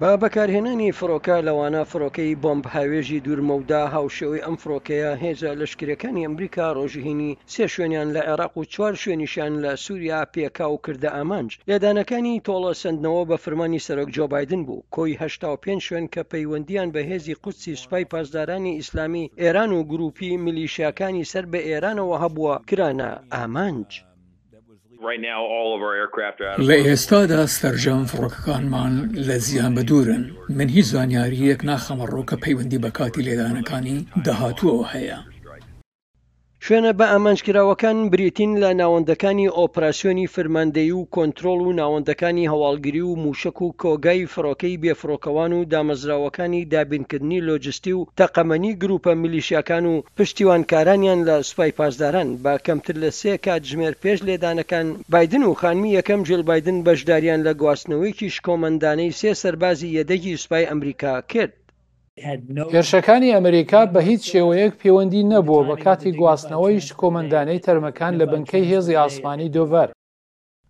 بە بەکارهێنانی فڕۆکە لەوانە فڕۆکەی بۆمب هاوێژی دوورمەودا هاوشێوەی ئەم فڕۆکەیە هێزە لەشکرەکانی ئەمریکا ڕۆژی هەینی سێ شوێنیان لە عێراق و چوار شوێنیشیان لە سووریا پێکاو کردە ئامانج لێدانەکانی تۆڵە سەندنەوە بە فرمانی سەرۆک جۆ بایدن بوو کۆی هەشتا و پێنج شوێن کە پەیوەندیان بە هێزی قودسی سوپای پاسدارانی ئیسلامی ئێران و گرووپی میلیشیاکانی سەر بە ئێرانەوە هەبووە کرانە ئامانج. لە ئێستادا سەرجەم فڕۆکەکانمان لە زیان بە دوورن، من هیچ زانیارییەک ناخەمەڕوو کە پەیوەندی بە کاتی لێدانەکانی داهاتووەوە هەیە. شوێنە بە ئامانجکراوەکان بریتین لە ناوەندەکانی ئۆپراسیۆنی فرماندەیی و کۆنترۆڵ و ناوەندەکانی هەواڵگری و مووشەک و کۆگای فرۆکەی بێفرۆکەوان و دامەزراوەکانی دابینکردنی لۆجستی و تەقەمەنی گروپە میلیشیاکان و پشتیوانکارانیان لە سوپای پاسداران بە کەمتر لە سێ کاتژمێر پێش لێدانەکان، بایدن و خانمی یەکەم جیڵ بایدن بەشداریان لە گواستنەوەیەکی شکۆمەندانەی سێ سەربازی یەدەگی سوپای ئەمریکا کرد. هێرشەکانی ئەمریکا بە هیچ شێوەیەک پێوەندی نەبووە بە کاتی گواستنەوەی شکۆمەندانەی تەرمەکان لە بنکەی هێزی ئاسمانی دۆڤەر.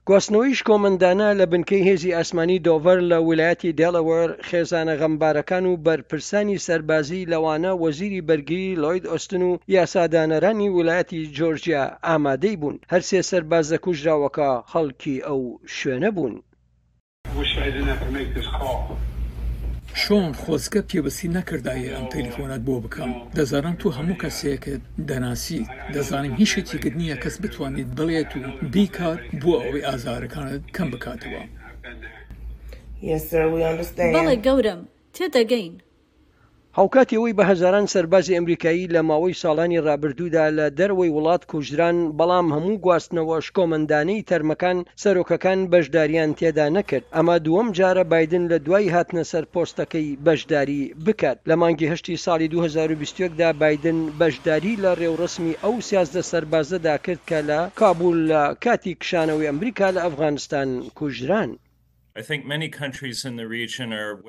گواستنەوەی شکۆمەندانە لە بنکەی هێزی ئاسمانی دۆڤەر لە ویلایەتی دێلەوەر، خێزانە غەمبارەکان و بەرپرسانی سەربازی لەوانە وەزیری بەرگری لۆید ئۆستن و یاسادانەرانی ویلایەتی جۆرجیا ئامادەی بوون. هەرسێ سەربازە کوژراوەکە خەڵکی ئەو شوێنە بوون. شۆن خۆزگە پێوستی نەکردایە ئەم تەلیفۆنەت بۆ بکەم دەزانم تۆ هەموو کەسێکت دەناسیت دەزانم هیچ شتێکت نییە کەس بتوانیت بڵێت و بیکات بۆ ئەوەی ئازارەکانت کەم بکاتەوە. بەڵێ گەورەم تێدەگەین. هاوکاتی ئەوەی بە هەزاران سەربازی ئەمریکایی لە ماوەی ساڵانی ڕابردوودا لە دەرەوەی وڵات کوژران، بەڵام هەموو گواستنەوە شکۆمەندانەی تەرمەکان سەرۆکەکان بەشداریان تێدا نەکرد، ئەمە دووەم جارە بایدن لە دوای هاتنە سەر پۆستەکەی بەشداری بکات. لە مانگی هەشتی ساڵی دوو هەزار و بیست و یەک دا بایدن بەشداری لە ڕێوڕەسمی ئەو سیازدە سەربازەدا کرد کە لە کابول لە کاتی کشانەوەی ئەمریکا لە ئەفغانستان کوژران.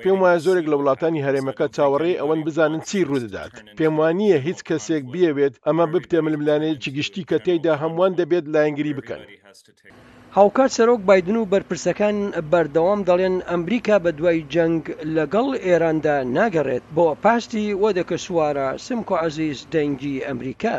پێم وایە زۆرێک لە وڵاتانی هەرێمەکە چاوەڕێی ئەوەن بزانن چی ڕوودەدات. پێم وانییە هیچ کەسێک بیەوێت ئەمە ببتە ململانێیەکی گشتی کە تێیدا هەمووان دەبێت لایەنگری بکەن. هاوکات سەرۆک بایدن و بەرپرسەکان بەردەوام دەڵێن ئەمریکا بەدوای جەنگ لەگەڵ ئێراندا ناگەڕێت بۆ پاستی وەدەکە سوارە سمکۆ عەزیز دەنگی ئەمریکا.